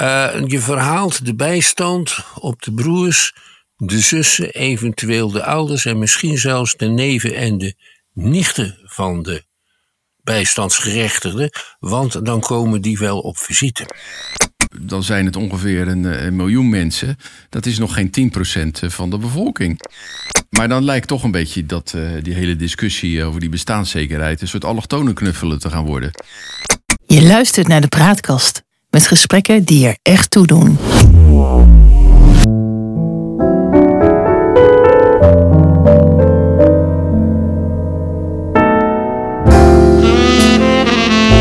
Uh, je verhaalt de bijstand op de broers, de zussen, eventueel de ouders en misschien zelfs de neven en de nichten van de bijstandsgerechtigden, want dan komen die wel op visite. Dan zijn het ongeveer een, eh, een miljoen mensen. Dat is nog geen 10% van de bevolking. Maar dan lijkt toch een beetje dat uh, die hele discussie over die bestaanszekerheid een soort allochtone knuffelen te gaan worden. Je luistert naar de praatkast met gesprekken die er echt toe doen.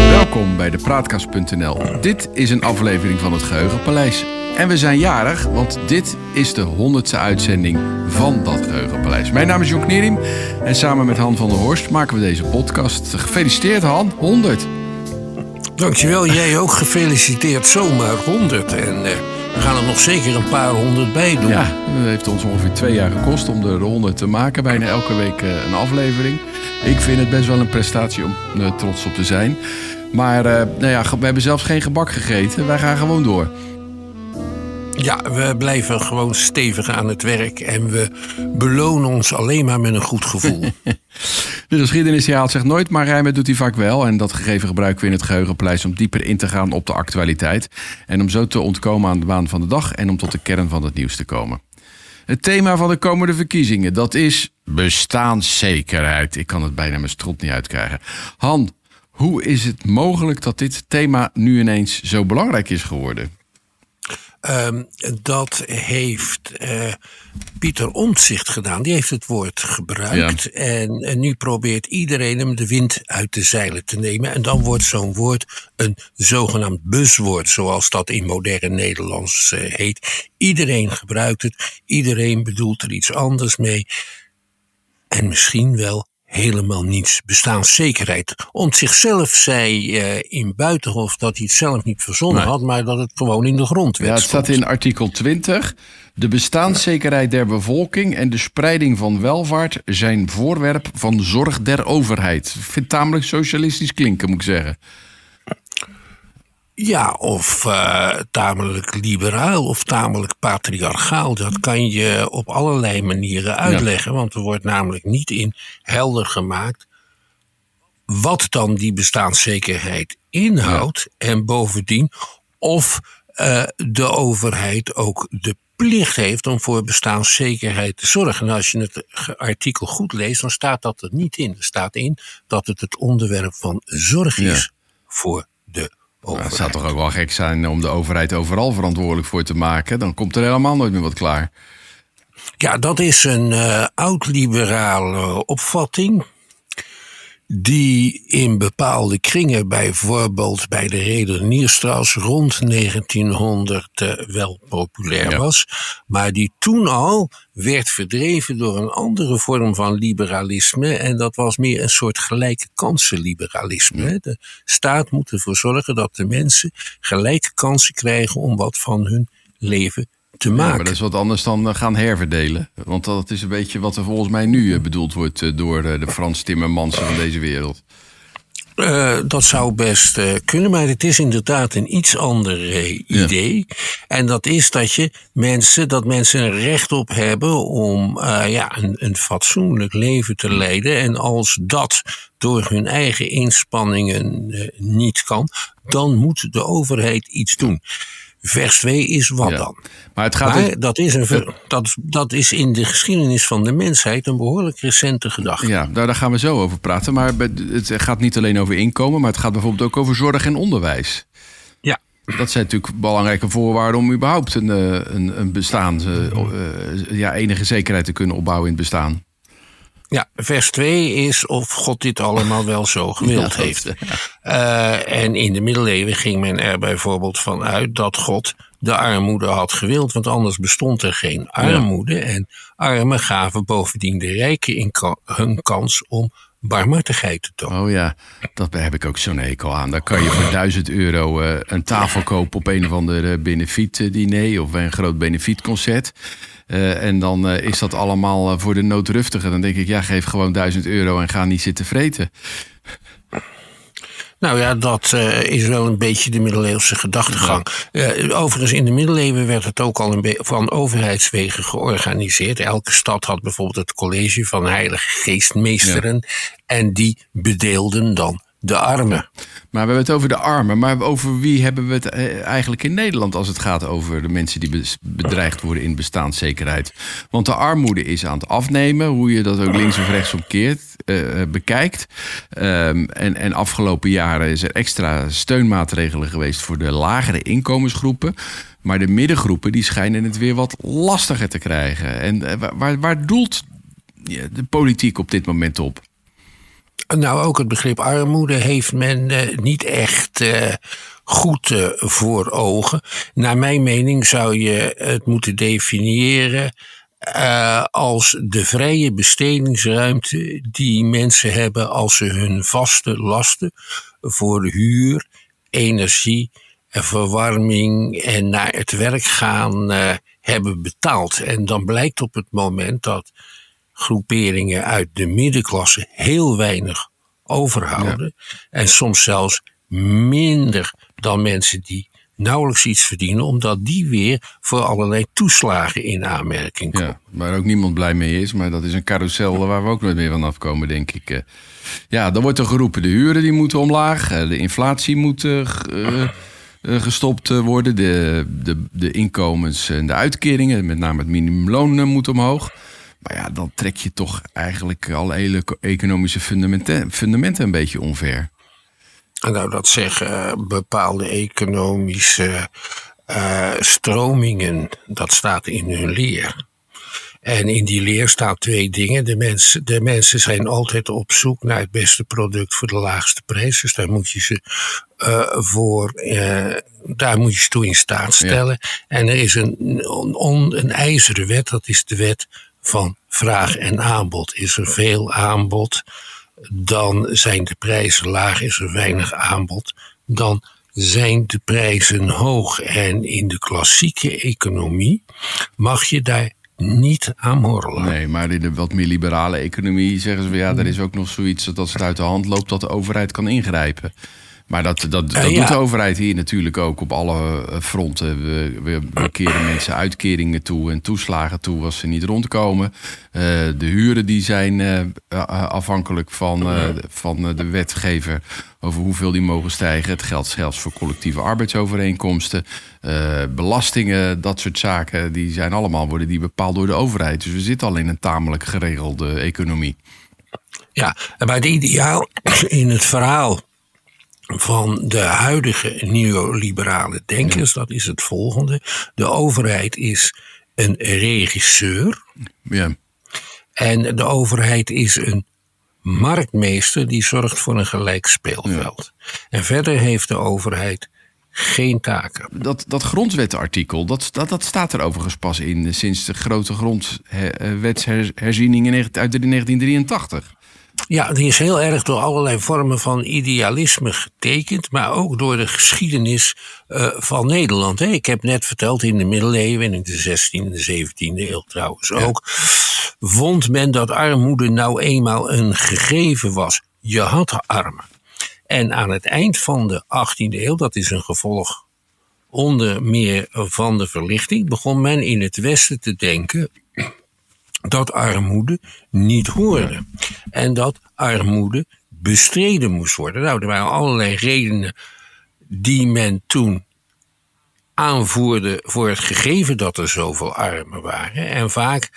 Welkom bij de Praatkast.nl. Dit is een aflevering van het Geheugenpaleis. En we zijn jarig, want dit is de honderdste uitzending van dat Geheugenpaleis. Mijn naam is Jon Knierim en samen met Han van der Horst maken we deze podcast. Gefeliciteerd Han, 100! Dankjewel, jij ook gefeliciteerd. Zomaar 100. En uh, we gaan er nog zeker een paar honderd bij doen. Ja, het heeft ons ongeveer twee jaar gekost om de 100 te maken. Bijna elke week uh, een aflevering. Ik vind het best wel een prestatie om uh, trots op te zijn. Maar nou ja, we hebben zelfs geen gebak gegeten. Wij gaan gewoon door. Ja, we blijven gewoon stevig aan het werk en we belonen ons alleen maar met een goed gevoel. de geschiedenis herhaalt zich nooit, maar rijmen doet hij vaak wel. En dat gegeven gebruiken we in het geheugenpaleis om dieper in te gaan op de actualiteit. En om zo te ontkomen aan de baan van de dag en om tot de kern van het nieuws te komen. Het thema van de komende verkiezingen, dat is bestaanszekerheid. Ik kan het bijna mijn strot niet uitkrijgen. Han, hoe is het mogelijk dat dit thema nu ineens zo belangrijk is geworden? Um, dat heeft uh, Pieter Omtzigt gedaan. Die heeft het woord gebruikt. Ja. En, en, nu probeert iedereen hem de wind uit de zeilen te nemen. En dan wordt zo'n woord een zogenaamd buswoord, zoals dat in moderne Nederlands uh, heet. Iedereen gebruikt het. Iedereen bedoelt er iets anders mee. En misschien wel helemaal niets bestaanszekerheid. Om zichzelf zei uh, in Buitenhof dat hij het zelf niet verzonnen nee. had, maar dat het gewoon in de grondwet Ja, het staat in artikel 20. De bestaanszekerheid der bevolking en de spreiding van welvaart zijn voorwerp van zorg der overheid. Ik vind het tamelijk socialistisch klinken, moet ik zeggen. Ja, of uh, tamelijk liberaal of tamelijk patriarchaal. Dat kan je op allerlei manieren uitleggen. Ja. Want er wordt namelijk niet in helder gemaakt wat dan die bestaanszekerheid inhoudt. Ja. En bovendien of uh, de overheid ook de plicht heeft om voor bestaanszekerheid te zorgen. En als je het artikel goed leest, dan staat dat er niet in. Er staat in dat het het onderwerp van zorg is ja. voor het zou toch ook wel gek zijn om de overheid overal verantwoordelijk voor te maken. Dan komt er helemaal nooit meer wat klaar. Ja, dat is een uh, oud-liberale opvatting. Die in bepaalde kringen, bijvoorbeeld bij de Rederniersstraat rond 1900 uh, wel populair ja. was. Maar die toen al werd verdreven door een andere vorm van liberalisme. En dat was meer een soort gelijke kansenliberalisme. De staat moet ervoor zorgen dat de mensen gelijke kansen krijgen om wat van hun leven te maken. Ja, maar dat is wat anders dan gaan herverdelen. Want dat is een beetje wat er volgens mij nu bedoeld wordt door de Frans Timmermansen van deze wereld. Uh, dat zou best uh, kunnen, maar het is inderdaad een iets ander uh, idee. Ja. En dat is dat je mensen, dat mensen een recht op hebben om ja, een, een fatsoenlijk leven te leiden. En als dat door hun eigen inspanningen niet kan, dan moet de overheid iets doen. Vers 2 is wat ja. dan? Maar, het gaat maar dus, dat, is een, dat, dat is in de geschiedenis van de mensheid een behoorlijk recente gedachte. Ja, daar, daar gaan we zo over praten. Maar het gaat niet alleen over inkomen, maar het gaat bijvoorbeeld ook over zorg en onderwijs. Ja. Dat zijn natuurlijk belangrijke voorwaarden om überhaupt een, een, een bestaan, uh, ja, enige zekerheid te kunnen opbouwen in het bestaan. Ja, vers 2 is of God dit allemaal wel zo gewild ja, heeft. Uh, en in de middeleeuwen ging men er bijvoorbeeld van uit dat God de armoede had gewild, want anders bestond er geen armoede. Ja. En armen gaven bovendien de rijken in ka hun kans om barmhartigheid tonen. Oh ja, dat heb ik ook zo'n hekel aan. Dan kan je voor 1000 euro uh, een tafel kopen op een of ander benefietdiner of een groot benefietconcert. En dan is dat allemaal voor de noodruftigen. Dan denk ik, ja, geef gewoon 1000 euro en ga niet zitten vreten. Nou ja, dat uh, is wel een beetje de middeleeuwse gedachtegang. Uh, overigens, in de middeleeuwen werd het ook al een van overheidswegen georganiseerd. Elke stad had bijvoorbeeld het college van heilige geestmeesteren. Ja. En die bedeelden dan de armen. Maar we hebben het over de armen. Maar over wie hebben we het eh, eigenlijk in Nederland als het gaat over de mensen die bedreigd worden in bestaanszekerheid? Want de armoede is aan het afnemen, hoe je dat ook links of rechts omkeert, uh, bekijkt. Um, en, en afgelopen jaren is er extra steunmaatregelen geweest voor de lagere inkomensgroepen. Maar de middengroepen die schijnen het weer wat lastiger te krijgen. En waar, waar doelt de politiek op dit moment op? Nou, ook het begrip armoede heeft men uh, niet echt uh, goed uh, voor ogen. Naar mijn mening zou je het moeten definiëren als de vrije bestedingsruimte die mensen hebben als ze hun vaste lasten voor huur, energie, en verwarming en naar het werk gaan hebben betaald. En dan blijkt op het moment dat groeperingen uit de middenklasse heel weinig overhouden. En soms zelfs minder dan mensen die nauwelijks iets verdienen, omdat die weer voor allerlei toeslagen in aanmerking komen. Ja, waar ook niemand blij mee is, maar dat is een carousel waar we ook nooit meer van afkomen, denk ik. Eh. Ja, dan wordt er geroepen, de huren die moeten omlaag, eh, de inflatie moet uh, gestopt worden, de, de, de inkomens en de uitkeringen, met name het minimumloon moet omhoog. Maar ja, dan trek je toch eigenlijk alle hele economische fundamenten, fundamenten een beetje onver. Nou, dat zeggen eh, bepaalde economische uh, stromingen, dat staat in hun leer. En in die leer staat twee dingen. De mensen, de mensen zijn altijd op zoek naar het beste product voor de laagste prijs. Dus daar moet je ze uh, voor, uh, daar moet je ze toe in staat stellen. En er is een, een, een ijzeren wet, dat is de wet van vraag en aanbod. Is er veel aanbod, dan zijn de prijzen laag. Is er weinig aanbod, dan zijn de prijzen hoog. En in de klassieke economie mag je daar niet aan morrelen. Nee, maar in de wat meer liberale economie zeggen ze... ja, er is ook nog zoiets dat als het uit de hand loopt... dat de overheid kan ingrijpen. Maar dat, dat, dat doet de overheid hier natuurlijk ook op alle eh, fronten. We, we, keren mensen uitkeringen toe en toeslagen toe als ze niet rondkomen. Uh, de huren die zijn uh, afhankelijk van, van de wetgever over hoeveel die mogen stijgen. Het geldt zelfs voor collectieve arbeidsovereenkomsten. belastingen, dat soort zaken, die zijn allemaal worden die bepaald door de overheid. Dus we zitten al in een tamelijk geregelde economie. Ja, maar het ideaal in het verhaal van de huidige neoliberale denkers, dat is het volgende. De overheid is een regisseur. Ja. En de overheid is een marktmeester die zorgt voor een gelijk speelveld. En verder heeft de overheid geen taken. Dat, dat grondwetartikel, dat, dat, dat staat er overigens pas in sinds de grote grondwetsherziening uit 1983. Ja, die is heel erg door allerlei vormen van idealisme getekend, maar ook door de geschiedenis uh, van Nederland. Hè. Ik heb net verteld, in de middeleeuwen en in de 16e en de 17e eeuw trouwens ook, vond men dat armoede nou eenmaal een gegeven was. Je had armen. En aan het eind van de 18e eeuw, dat is een gevolg onder meer van de verlichting, begon men in het Westen te denken dat armoede niet hoorde. En dat armoede bestreden moest worden. Nou, er waren allerlei redenen die men toen aanvoerde voor het gegeven dat er zoveel armen waren. En vaak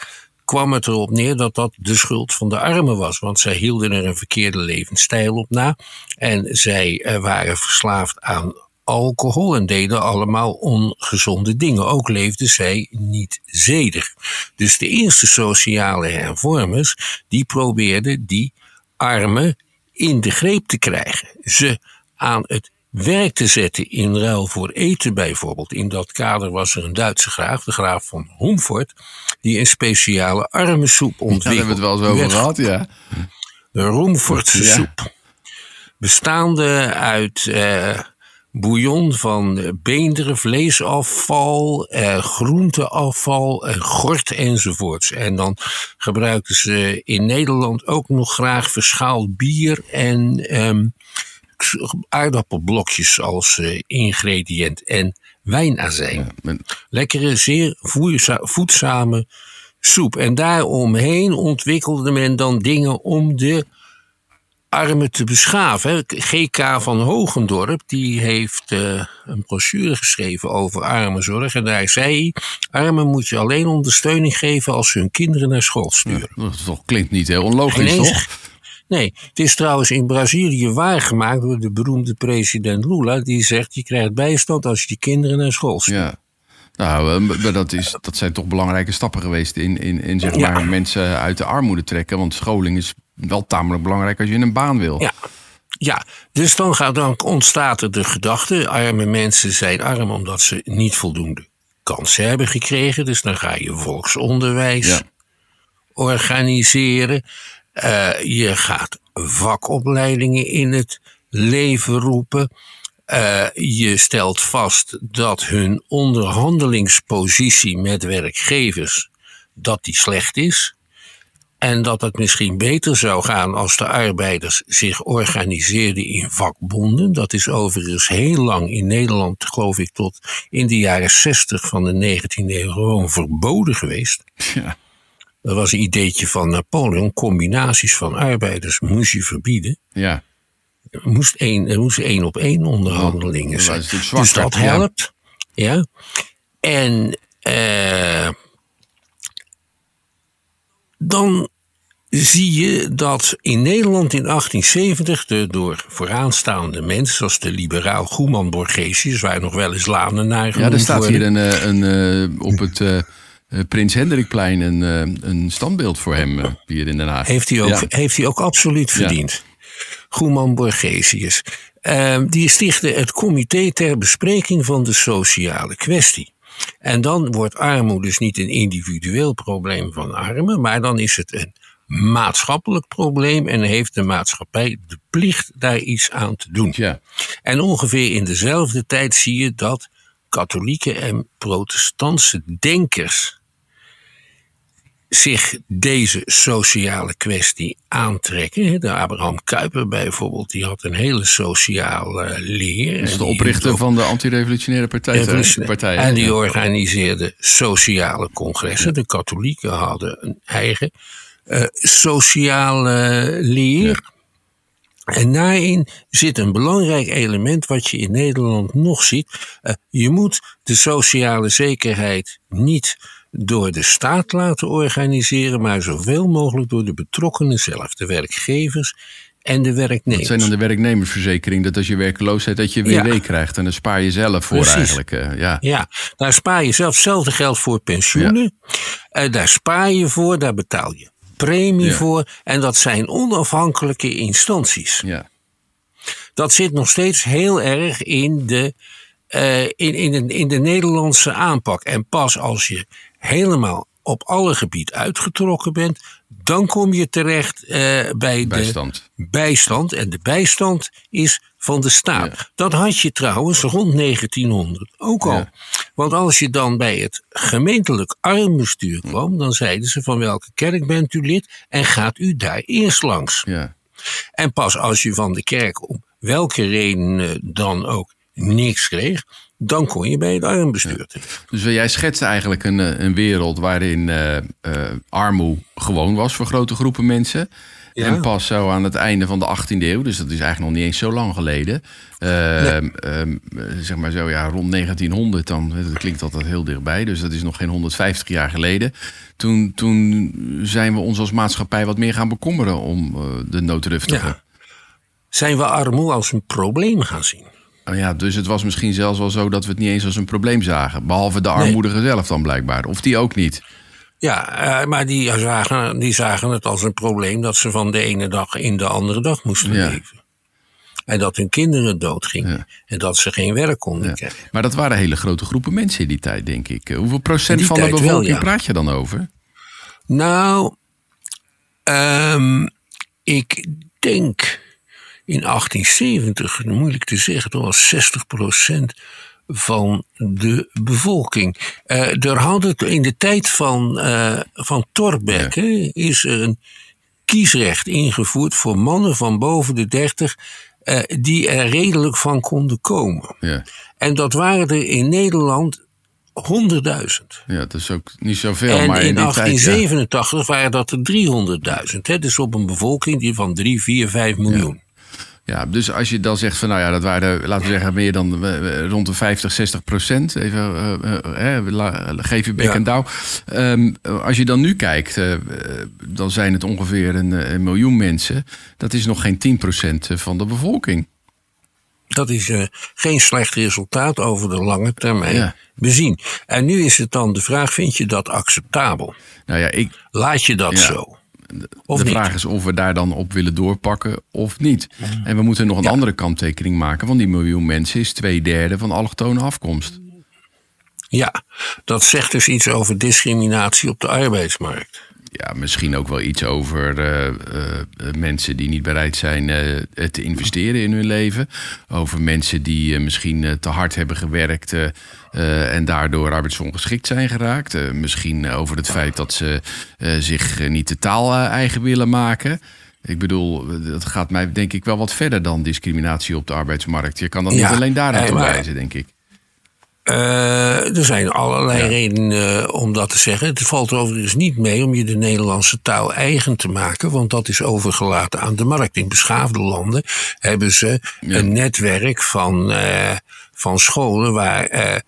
kwam het erop neer dat dat de schuld van de armen was. Want zij hielden er een verkeerde levensstijl op na. En zij eh, waren verslaafd aan alcohol en deden allemaal ongezonde dingen. Ook leefden zij niet zedig. Dus de eerste sociale hervormers, die probeerden die armen in de greep te krijgen. Ze aan het werk te zetten in ruil voor eten bijvoorbeeld. In dat kader was er een Duitse graaf, de graaf van Humfort, die een speciale armensoep ontwikkelde. Ja, daar hebben we het wel eens over gehad, ja. De Roemfortse soep. Bestaande uit... Uh, bouillon van beenderen, vleesafval, eh, groenteafval, eh, gort enzovoorts. En dan gebruikten ze in Nederland ook nog graag verschaald bier en um, aardappelblokjes als uh, ingrediënt en wijnazijn. Ja. Lekkere, zeer voedzame soep. En daaromheen ontwikkelde men dan dingen om de armen te beschaven. GK van Hogendorp die heeft uh, een brochure geschreven over armenzorg. En daar zei hij, armen moet je alleen ondersteuning geven als ze hun kinderen naar school sturen. Ja, dat toch, klinkt niet heel onlogisch, toch? Nee, het is trouwens in Brazilië waargemaakt door de beroemde president Lula. Die zegt, je krijgt bijstand als je die kinderen naar school stuurt. Ja. Nou, dat, is, dat zijn toch belangrijke stappen geweest in, in, in zeg maar, mensen uit de armoede trekken. Want scholing is wel tamelijk belangrijk als je een baan wil. Ja, ja, dus dan, gaat, dan ontstaat er de gedachte: arme mensen zijn arm omdat ze niet voldoende kansen hebben gekregen. Dus dan ga je volksonderwijs organiseren. Uh, je gaat vakopleidingen in het leven roepen. Uh, je stelt vast dat hun onderhandelingspositie met werkgevers dat die slecht is. En dat het misschien beter zou gaan als de arbeiders zich organiseerden in vakbonden. Dat is overigens heel lang in Nederland, geloof ik, tot in de jaren 60 van de 19e eeuw gewoon verboden geweest. Ja. Dat was een ideetje van Napoleon. Combinaties van arbeiders moest je verbieden. Ja. Er moest één, er moest één op één onderhandelingen zijn. dus dat helpt. Ja. En uh, dan zie je dat in Nederland in 1870 de door vooraanstaande mensen, zoals de liberaal Goeman Borgesius, waar nog wel eens lanen naar Ja, er staat hier een, eh, een, een eh, op het uh, Prins Hendrikplein een, een standbeeld voor hem hier in Den Haag. Heeft hij ook, heeft hij ook absoluut verdiend. Ja. Goeman Borgesius. Ehm, die stichtte het Comité ter Bespreking van de Sociale Kwestie. En dan wordt armoede dus niet een individueel probleem van armen, maar dan is het een maatschappelijk probleem en heeft de maatschappij de plicht daar iets aan te doen. Ja. En ongeveer in dezelfde tijd zie je dat katholieke en protestantse denkers zich deze sociale kwestie aantrekken. De Abraham Kuyper bijvoorbeeld, die had een hele sociale leer. Dat is de oprichter van de antirevolutionaire partij. partij en die organiseerde sociale congressen. De katholieken hadden een eigen uh, sociale leer. En daarin zit een belangrijk element wat je in Nederland nog ziet. Uh, je moet de sociale zekerheid niet door de staat laten organiseren, maar zoveel mogelijk door de betrokkenen zelf, de werkgevers en de werknemers. Dat zijn dan de werknemersverzekering, dat als je werkloos bent, dat je WW krijgt. En dan spaar je zelf voor eigenlijk. Uh, ja. ja, daar spaar je zelf. Hetzelfde geld voor pensioenen. Ja. Uh, daar spaar je voor, daar betaal je premie voor. En dat zijn onafhankelijke instanties. Ja. Dat zit nog steeds heel erg in de, uh, in, in, de, in de Nederlandse aanpak. En pas als je helemaal op alle gebied uitgetrokken bent, dan kom je terecht uh, bij bijstand. de bijstand. En de bijstand is van de staat. Dat had je trouwens rond 1900 ook al. Want als je dan bij het gemeentelijk armbestuur kwam, dan zeiden ze van welke kerk bent u lid en gaat u daar eerst langs. Ja. En pas als je van de kerk om welke reden dan ook niks kreeg, dan kon je bij het armbestuur Dus jij schetst eigenlijk een, eh, een wereld waarin uh, uh, armoede gewoon was voor grote groepen mensen. En pas zo aan het einde van de 18e eeuw, dus dat is eigenlijk nog niet eens zo lang geleden. Uh, zeg maar zo, ja, rond 1900 dan, dat klinkt altijd heel dichtbij, dus dat is nog geen 150 jaar geleden. Toen, toen zijn we ons als maatschappij wat meer gaan bekommeren om de noodruftigen. Ja. Zijn we armoede als een probleem gaan zien? Oh ja, dus het was misschien zelfs wel zo dat we het niet eens als een probleem zagen. Behalve de armoedige zelf dan blijkbaar. Of die ook niet. Ja, uh, maar die zagen, die zagen het als een probleem dat ze van de ene dag in de andere dag moesten leven. En dat hun kinderen doodgingen. Ja. En dat ze geen werk konden ja. krijgen. Maar dat waren hele grote groepen mensen in die tijd, denk ik. Hoeveel procent van de bevolking wel, praat je dan over? Nou, um, ik denk in 1870, moeilijk te zeggen, toen was 60% van de bevolking. Uh, er hadden in de tijd van, uh, van Torbeck is er een kiesrecht ingevoerd voor mannen van boven de 30 eh, die er redelijk van konden komen. Ja. En dat waren er in Nederland 100.000. ja, dat is ook niet zoveel. En maar in, in die tijd, ja. 1887 waren dat er 300.000. hè, Dus op een bevolking die van 3, 4, 5 miljoen. Ja, dus als je dan zegt van nou ja, dat waren, laten we zeggen, meer dan eh, eh, rond de 50, 60 procent. Even, eh, eh, la- geef je bek Ja. en douw. Ehm, als je dan nu kijkt, eh, eh, dan zijn het ongeveer een, eh, een miljoen mensen. Dat is nog geen 10 procent van de bevolking. Dat is eh, geen slecht resultaat over de lange termijn Ja. bezien. En nu is het dan de vraag, vind je dat acceptabel? Nou ja, ik, Laat je dat Ja. zo? Of de niet? vraag is of we daar dan op willen doorpakken of niet. En we moeten nog een Ja. andere kanttekening maken. Want die miljoen mensen is twee derde van allochtone afkomst. Ja, dat zegt dus iets over discriminatie op de arbeidsmarkt. Ja, misschien ook wel iets over eh, eh, mensen die niet bereid zijn eh, te investeren in hun leven. Over mensen die eh, misschien eh, te hard hebben gewerkt eh, eh, en daardoor arbeidsongeschikt zijn geraakt. Eh, misschien over het feit dat ze eh, zich eh, niet de taal eh, eigen willen maken. Ik bedoel, eh, dat gaat mij denk ik wel wat verder dan discriminatie op de arbeidsmarkt. Je kan Ja, niet alleen daar eh, naartoe maar- wijzen, denk ik. Eh, er zijn allerlei redenen eh, om dat te zeggen. Het valt overigens niet mee om je de Nederlandse taal eigen te maken, want dat is overgelaten aan de markt. In beschaafde landen hebben ze een netwerk van, eh, van scholen waar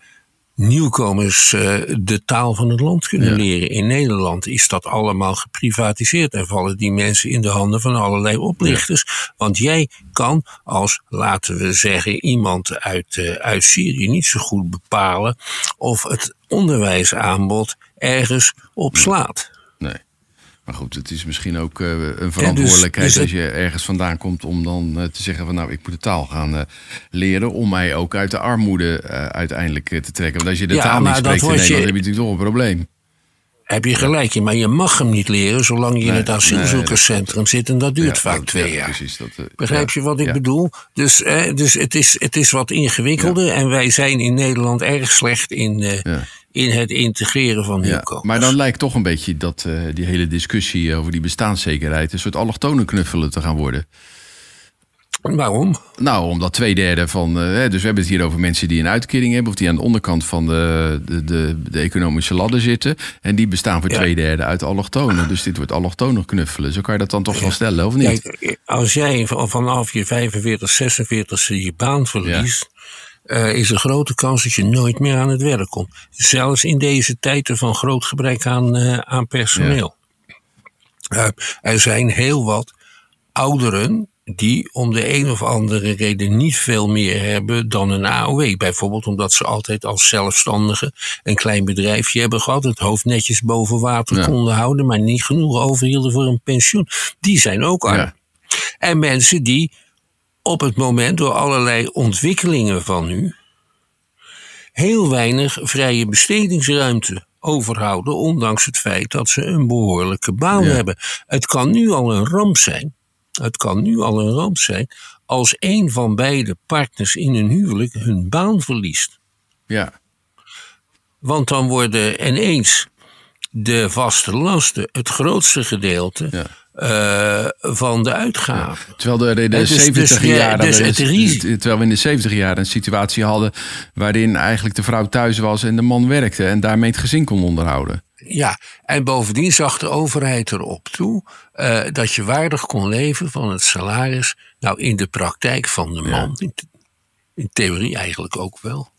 nieuwkomers eh, de taal van het land kunnen Ja. leren. In Nederland is dat allemaal geprivatiseerd en vallen die mensen in de handen van allerlei oplichters. Want jij kan als, laten we zeggen, iemand uit, eh, uit Syrië niet zo goed bepalen of het onderwijsaanbod ergens op slaat. Maar goed, het is misschien ook eh, een verantwoordelijkheid dus het- als je ergens vandaan komt om dan eh, te zeggen van nou, ik moet de taal gaan eh, leren om mij ook uit de armoede uiteindelijk te trekken. Want als je de Ja, taal niet spreekt in wordt je- Nederland, heb je natuurlijk toch een probleem. Heb je gelijk in, maar je mag hem niet leren zolang je in het asielzoekerscentrum zit en dat duurt Ja, vaak dat- twee ja, jaar. Precies, dat, Begrijp je wat ik bedoel? Dus, dus het, is, het is wat ingewikkelder en wij zijn in Nederland erg slecht in. In het integreren van Ja, nieuwkomers. maar dan lijkt toch een beetje dat eh, die hele discussie over die bestaanszekerheid een soort allochtone knuffelen te gaan worden. Waarom? Nou, omdat twee derde van. eh, dus we hebben het hier over mensen die een uitkering hebben. of die aan de onderkant van de, de, de, de economische ladder zitten. En die bestaan voor Ja. twee derde uit allochtonen. Dus dit wordt allochtonen knuffelen. Zo kan je dat dan toch wel stellen, of niet? Kijk, als jij van- vanaf je 45, 46 je baan verliest. Eh, is er grote kans dat je nooit meer aan het werk komt. Zelfs in deze tijden van groot gebrek aan, eh, aan personeel. Eh, er zijn heel wat ouderen die om de een of andere reden niet veel meer hebben dan een AOW. Bijvoorbeeld omdat ze altijd als zelfstandige een klein bedrijfje hebben gehad, het hoofd netjes boven water Ja. konden houden, maar niet genoeg overhielden voor een pensioen. Die zijn ook arm. Ja. En mensen die op het moment door allerlei ontwikkelingen van nu heel weinig vrije bestedingsruimte overhouden, ondanks het feit dat ze een behoorlijke baan Ja. hebben. Het kan nu al een ramp zijn. Het kan nu al een ramp zijn als een van beide partners in een huwelijk hun baan verliest. Ja. Want dan worden ineens de vaste lasten het grootste gedeelte Ja. Eh, van de uitgaven. Terwijl er in de Hè, dus- 70 dus, ja, jaren. dus het terwijl we in de 70 jaar een situatie hadden. waarin eigenlijk de vrouw thuis was en de man werkte. en daarmee het gezin kon onderhouden. Ja, en bovendien zag de overheid erop toe eh, dat je waardig kon leven van het salaris. Nou, in de praktijk van de man. In, the- in theorie eigenlijk ook wel.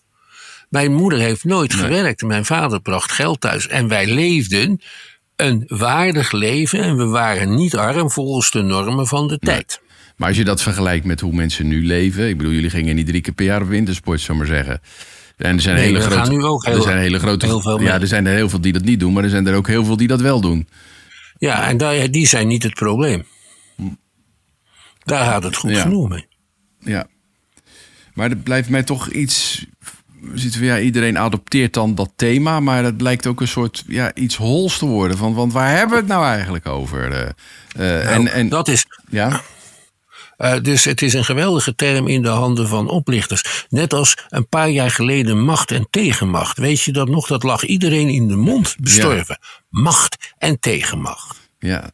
Mijn moeder heeft nooit gewerkt. Mijn vader bracht geld thuis. En wij leefden een waardig leven. En we waren niet arm volgens de normen van de tijd. Maar als je dat vergelijkt met hoe mensen nu leven. Ik bedoel, jullie gingen niet drie keer per jaar op wintersport, zou maar zeggen. En er zijn Nee, hele we grote. gaan nu ook heel- er zijn hele grote. heel veel ja, er zijn er heel veel die dat niet doen, maar er zijn er ook heel veel die dat wel doen. Ja, en die zijn niet het probleem. Daar gaat het goed Ja. genoeg mee. Ja. Maar het blijft mij toch iets. Zitten we, ja, iedereen adopteert dan dat thema, maar het blijkt ook een soort ja, iets hols te worden. Van, want waar hebben we het nou eigenlijk over? Eh, eh, Nou, en, en, dat is, ja, Eh, dus het is een geweldige term in de handen van oplichters. Net als een paar jaar geleden macht en tegenmacht. Weet je dat nog? Dat lag iedereen in de mond bestorven. Macht en tegenmacht. ja,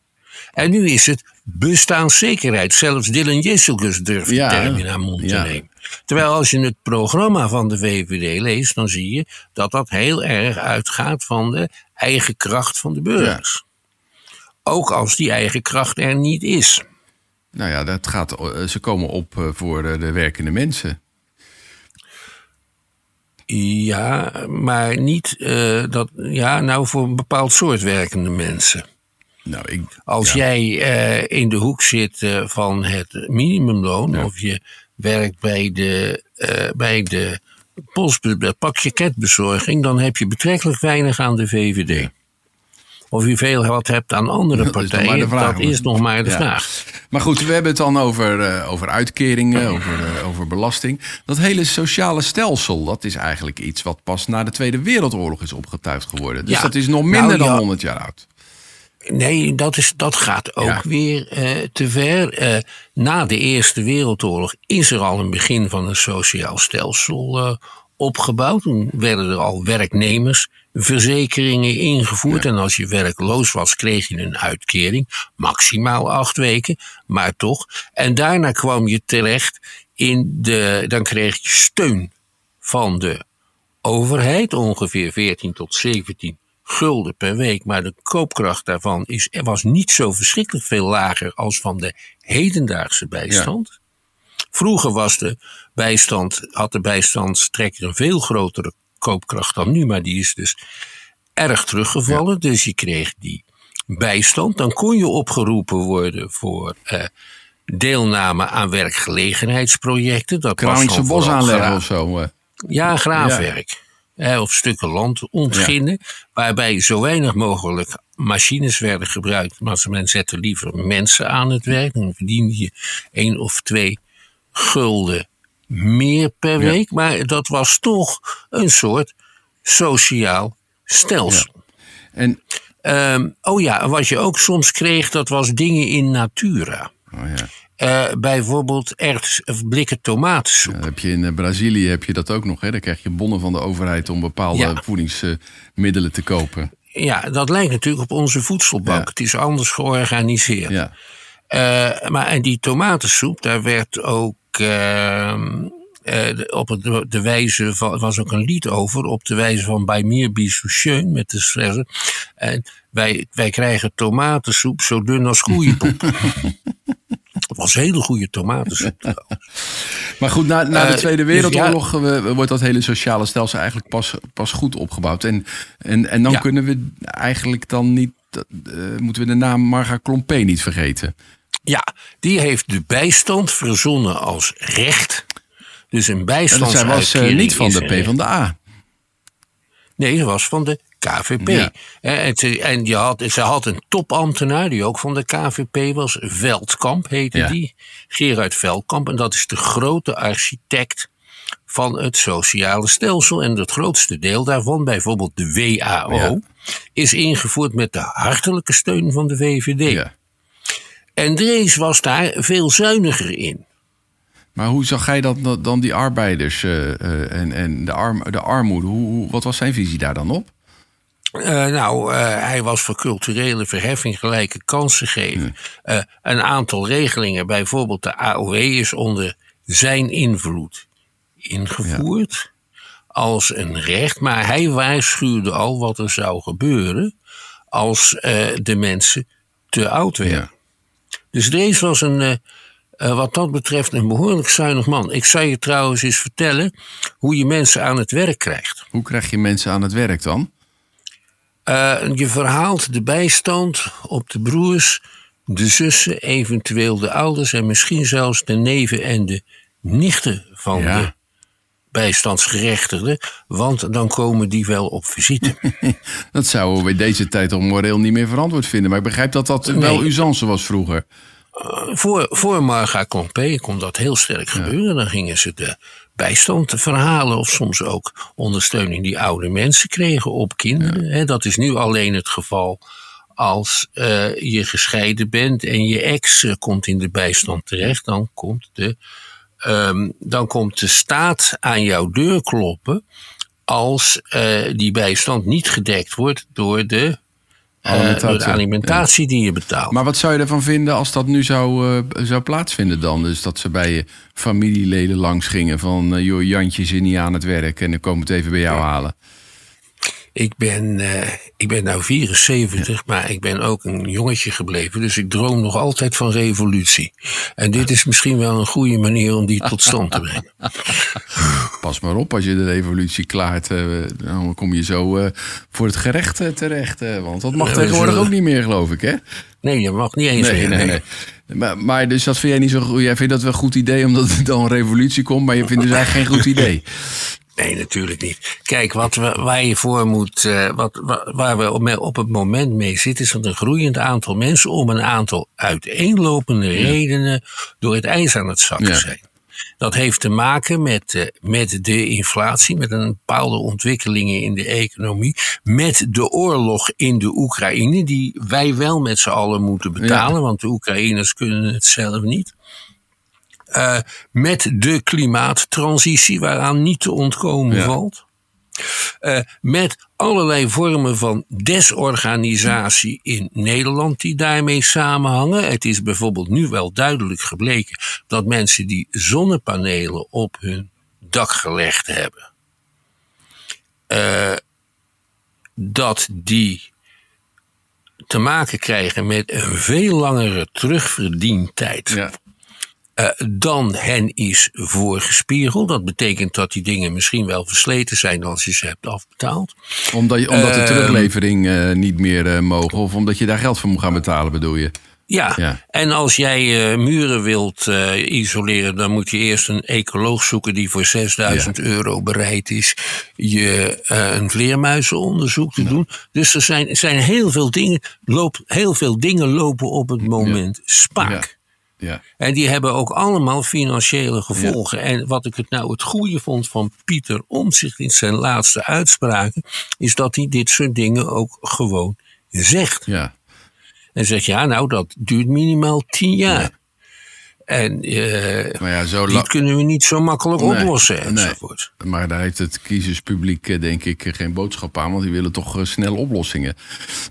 En nu is het bestaanszekerheid. Zelfs Dylan Jesselgus durft Ja, de term in haar mond te nemen. Terwijl als je het programma van de VVD leest, dan zie je dat dat heel erg uitgaat van de eigen kracht van de burgers. Ook als die eigen kracht er niet is. Nou ja, dat gaat, eh, ze komen op eh, voor de werkende mensen. Ja, maar niet eh, dat. Ja, nou voor een bepaald soort werkende mensen. Nou, ik, Als ja. jij eh, in de hoek zit eh, van het minimumloon, Ja. of je werkt bij de, eh, bij de post, de pakketbezorging, dan heb je betrekkelijk weinig aan de VVD. Of je veel wat hebt aan andere Dat is partijen, vraag. dat is nog maar de vraag. Maar goed, we hebben het dan over, over uitkeringen, over, over belasting. Dat hele sociale stelsel, dat is eigenlijk iets wat pas na de Tweede Wereldoorlog is opgetuigd geworden. Dus dat is nog minder Nou, dan ja. 100 jaar oud. Nee, dat, is, dat gaat ook Ja. weer eh, te ver. Eh, na de Eerste Wereldoorlog is er al een begin van een sociaal stelsel eh, opgebouwd. Toen werden er al werknemersverzekeringen ingevoerd. En als je werkloos was, kreeg je een uitkering. Maximaal acht weken, maar toch. En daarna kwam je terecht in de. Dan kreeg je steun van de overheid, ongeveer 14 tot 17 gulden per week. Maar de koopkracht daarvan is, was niet zo verschrikkelijk veel lager als van de hedendaagse bijstand. Vroeger was de bijstand, had de bijstandstrekker een veel grotere koopkracht dan nu, maar die is dus erg teruggevallen. Dus je kreeg die bijstand. Dan kon je opgeroepen worden voor eh, deelname aan werkgelegenheidsprojecten. Dat Kralingse bos aanleggen of zo. eh. ja, graafwerk. Hè, of stukken land ontginnen. Waarbij zo weinig mogelijk machines werden gebruikt. Maar ze- men zette liever mensen aan het werk. Dan verdiende je één of twee gulden meer per Ja. week. Maar dat was toch een soort sociaal stelsel. En, Ehm, oh ja, en wat je ook soms kreeg, dat was dingen in natura. oh ja, Eh, bijvoorbeeld erts, of blikken tomatensoep. dat heb je in eh, Brazilië heb je dat ook nog. Hè? Dan krijg je bonnen van de overheid om bepaalde Ja. voedingsmiddelen te kopen. Ja, dat lijkt natuurlijk op onze voedselbank. Ja. Het is anders georganiseerd. Ja. Eh, maar en die tomatensoep, daar werd ook op het, de wijze van, er was ook een lied over, op de wijze van bij schön met de stressen. En wij, wij krijgen tomatensoep zo dun als koeienpoep. Het was hele goede tomatensoep. trouwens. Maar goed, na, na de Eh, Tweede dus Wereldoorlog eh, wordt dat hele sociale stelsel eigenlijk pas, pas goed opgebouwd. En, en, en dan Ja. kunnen we eigenlijk dan niet, eh, moeten we de naam Marga Klompé niet vergeten. Ja, die heeft de bijstand verzonnen als recht. Dus een En zij was niet van de. PvdA. Nee, ze was van de KVP. Ja. En, ze, en je had, ze had een topambtenaar die ook van de KVP was. Veldkamp heette Ja. die. Gerard Veldkamp. En dat is de grote architect van het sociale stelsel. En het grootste deel daarvan, bijvoorbeeld de WAO, Ja. is ingevoerd met de hartelijke steun van de VVD. Ja. En Drees was daar veel zuiniger in. Maar hoe zag jij dat, dan die arbeiders eh, eh, en, en de, arm, de armoede? Hoe- wat was zijn visie daar dan op? Eh, nou, eh, hij was voor culturele verheffing gelijke kansen geven. Eh, een aantal regelingen, bijvoorbeeld de AOW, is onder zijn invloed ingevoerd als een recht. Maar hij waarschuwde al wat er zou gebeuren als de mensen te oud werden. Dus Drees was een, wat dat betreft een behoorlijk zuinig man. Ik zou je trouwens eens vertellen hoe je mensen aan het werk krijgt. Hoe krijg je mensen aan het werk dan? Eh, je verhaalt de bijstand op de broers, de zussen, eventueel de ouders en misschien zelfs de neven en de nichten van Ja. de bijstandsgerechtigden, want dan komen die wel op visite. Dat zouden we in deze tijd al moreel niet meer verantwoord vinden. Maar ik begrijp dat dat wel usance was vroeger. voor, voor Marga Klompé kon dat heel sterk gebeuren. Dan gingen ze de bijstand verhalen of soms ook ondersteuning die oude mensen kregen op kinderen. Dat is nu alleen het geval als eh, je gescheiden bent en je ex eh, komt in de bijstand terecht. Dan komt de, ehm, dan komt de staat aan jouw deur kloppen als eh, die bijstand niet gedekt wordt door de Alimentatie, door de alimentatie die je betaalt. Maar wat zou je ervan vinden als dat nu zou, uh, zou plaatsvinden dan? Dus dat ze bij je familieleden langs gingen van... Uh, joh, Jantje is niet aan het werk en dan komen het even bij jou halen. Ik ben, uh, ik ben nou 74, maar ik ben ook een jongetje gebleven. Dus ik droom nog altijd van revolutie. En dit is misschien wel een goede manier om die tot stand te brengen. Pas maar op als je de revolutie klaart. Uh, dan kom je zo uh, voor het gerecht terecht. want dat mag tegenwoordig ook niet meer, geloof ik, hè? Nee, je mag niet eens nee, meer. Nee, nee. Maar, maar, dus dat vind jij niet zo goed. Jij vindt dat wel een goed idee omdat er dan een revolutie komt, maar je vindt dus eigenlijk geen goed idee. Nee, natuurlijk niet. Kijk, wat we, waar je voor moet, uh, wat, waar we op, op het moment mee zitten, is dat een groeiend aantal mensen om een aantal uiteenlopende redenen door het ijs aan het zakken ja. zijn. Dat heeft te maken met, uh, met de inflatie, met een bepaalde ontwikkelingen in de economie, met de oorlog in de Oekraïne, die wij wel met z'n allen moeten betalen, ja. want de Oekraïners kunnen het zelf niet. Uh, met de klimaattransitie, waaraan niet te ontkomen ja. valt. Uh, met allerlei vormen van desorganisatie in Nederland die daarmee samenhangen. Het is bijvoorbeeld nu wel duidelijk gebleken dat mensen die zonnepanelen op hun dak gelegd hebben, uh, dat die te maken krijgen met een veel langere terugverdientijd. Ja uh, dan hen is voorgespiegeld. Dat betekent dat die dingen misschien wel versleten zijn als je ze hebt afbetaald. Omdat, je, omdat de ehm, teruglevering uh, niet meer uh, mogen of omdat je daar geld voor moet gaan betalen bedoel je? Ja, ja. en als jij muren wilt isoleren, dan moet je eerst een ecoloog zoeken die voor 6000 ja. euro bereid is je een vleermuizenonderzoek te ja. doen. Dus er zijn, zijn heel, veel dingen, loop, heel veel dingen lopen op het moment spaak. Ja. En die hebben ook allemaal financiële gevolgen. Ja. En wat ik het nou het goede vond van Pieter Omtzigt in zijn laatste uitspraken, is dat hij dit soort dingen ook gewoon zegt. Ja. En zegt, ja, nou, dat duurt minimaal tien jaar. En uh, maar ja, zo dit kunnen we niet zo makkelijk nee, oplossen enzovoort. Nee. Maar daar heeft het kiezerspubliek eh, denk ik geen boodschap aan. Want die willen toch snel oplossingen.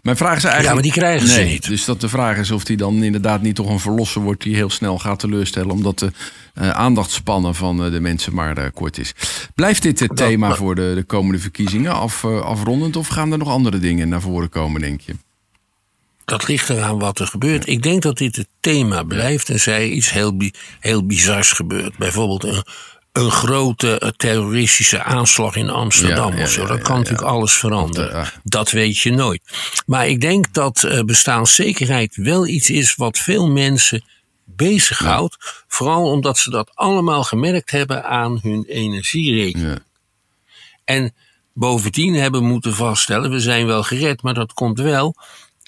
Mijn vraag is eigenlijk... Ja, maar die krijgen nee, ze niet. Dus dat de vraag is of die dan inderdaad niet toch een verlosser wordt... die heel snel gaat teleurstellen. Omdat de uh, aandachtspannen van de mensen maar kort is. Blijft dit het thema voor de, de, komende verkiezingen af, afrondend? Of gaan er nog andere dingen naar voren komen, denk je? Dat ligt eraan wat er gebeurt. Ik denk dat dit het thema blijft en zij iets heel, heel bizars gebeurt. Bijvoorbeeld een, een grote terroristische aanslag in Amsterdam ja, ja, of zo. Dat kan natuurlijk alles veranderen. Dat weet je nooit. Maar ik denk dat uh, bestaanszekerheid wel iets is wat veel mensen bezighoudt. Vooral omdat ze dat allemaal gemerkt hebben aan hun energierekening. En bovendien hebben moeten vaststellen, we zijn wel gered, maar dat komt wel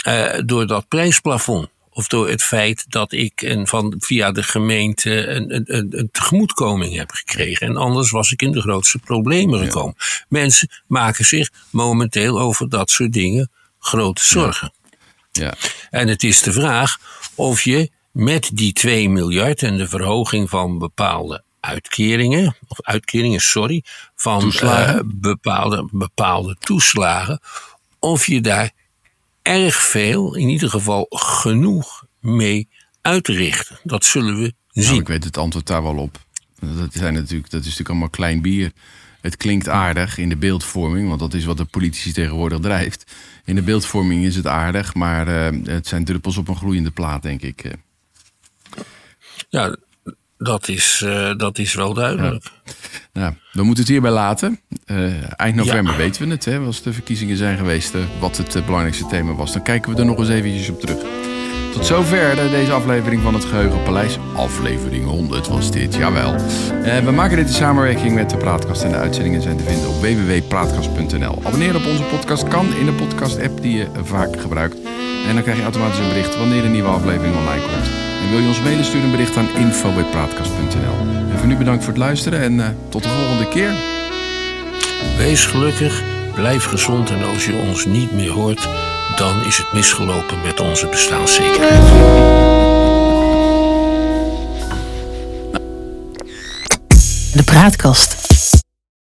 uh, door dat prijsplafond. Of door het feit dat ik een van, via de gemeente een, een, een, tegemoetkoming heb gekregen. En anders was ik in de grootste problemen gekomen. Mensen maken zich momenteel over dat soort dingen grote zorgen. Ja. ja. En het is de vraag of je met die 2 miljard en de verhoging van bepaalde uitkeringen, of uitkeringen, sorry, van uh, bepaalde, bepaalde toeslagen, of je daar erg veel, in ieder geval genoeg mee uitrichten. Dat zullen we zien. Nou, ik weet het antwoord daar wel op. Dat, zijn natuurlijk, dat is natuurlijk allemaal klein bier. Het klinkt aardig in de beeldvorming, want dat is wat de politici tegenwoordig drijft. In de beeldvorming is het aardig, maar uh, het zijn druppels op een gloeiende plaat, denk ik. Ja, dat is, uh, dat is wel duidelijk. Ja. Nou, we moeten het hierbij laten. Uh, eind november ja. weten we het, hè, als de verkiezingen zijn geweest, uh, wat het belangrijkste thema was. Dan kijken we er nog eens eventjes op terug. Tot zover deze aflevering van het Geheugenpaleis. Aflevering 100 was dit, jawel. we maken dit in samenwerking met de Praatkast en de uitzendingen zijn te vinden op www.praatkast.nl. Abonneren op onze podcast kan in de podcast-app die je vaak gebruikt. En dan krijg je automatisch een bericht wanneer een nieuwe aflevering online komt. En wil je ons mailen, stuur een bericht aan info.praatkast.nl. En voor nu bedankt voor het luisteren en uh, tot de volgende keer. Wees gelukkig, blijf gezond en als je ons niet meer hoort, dan is het misgelopen met onze bestaanszekerheid. De Praatkast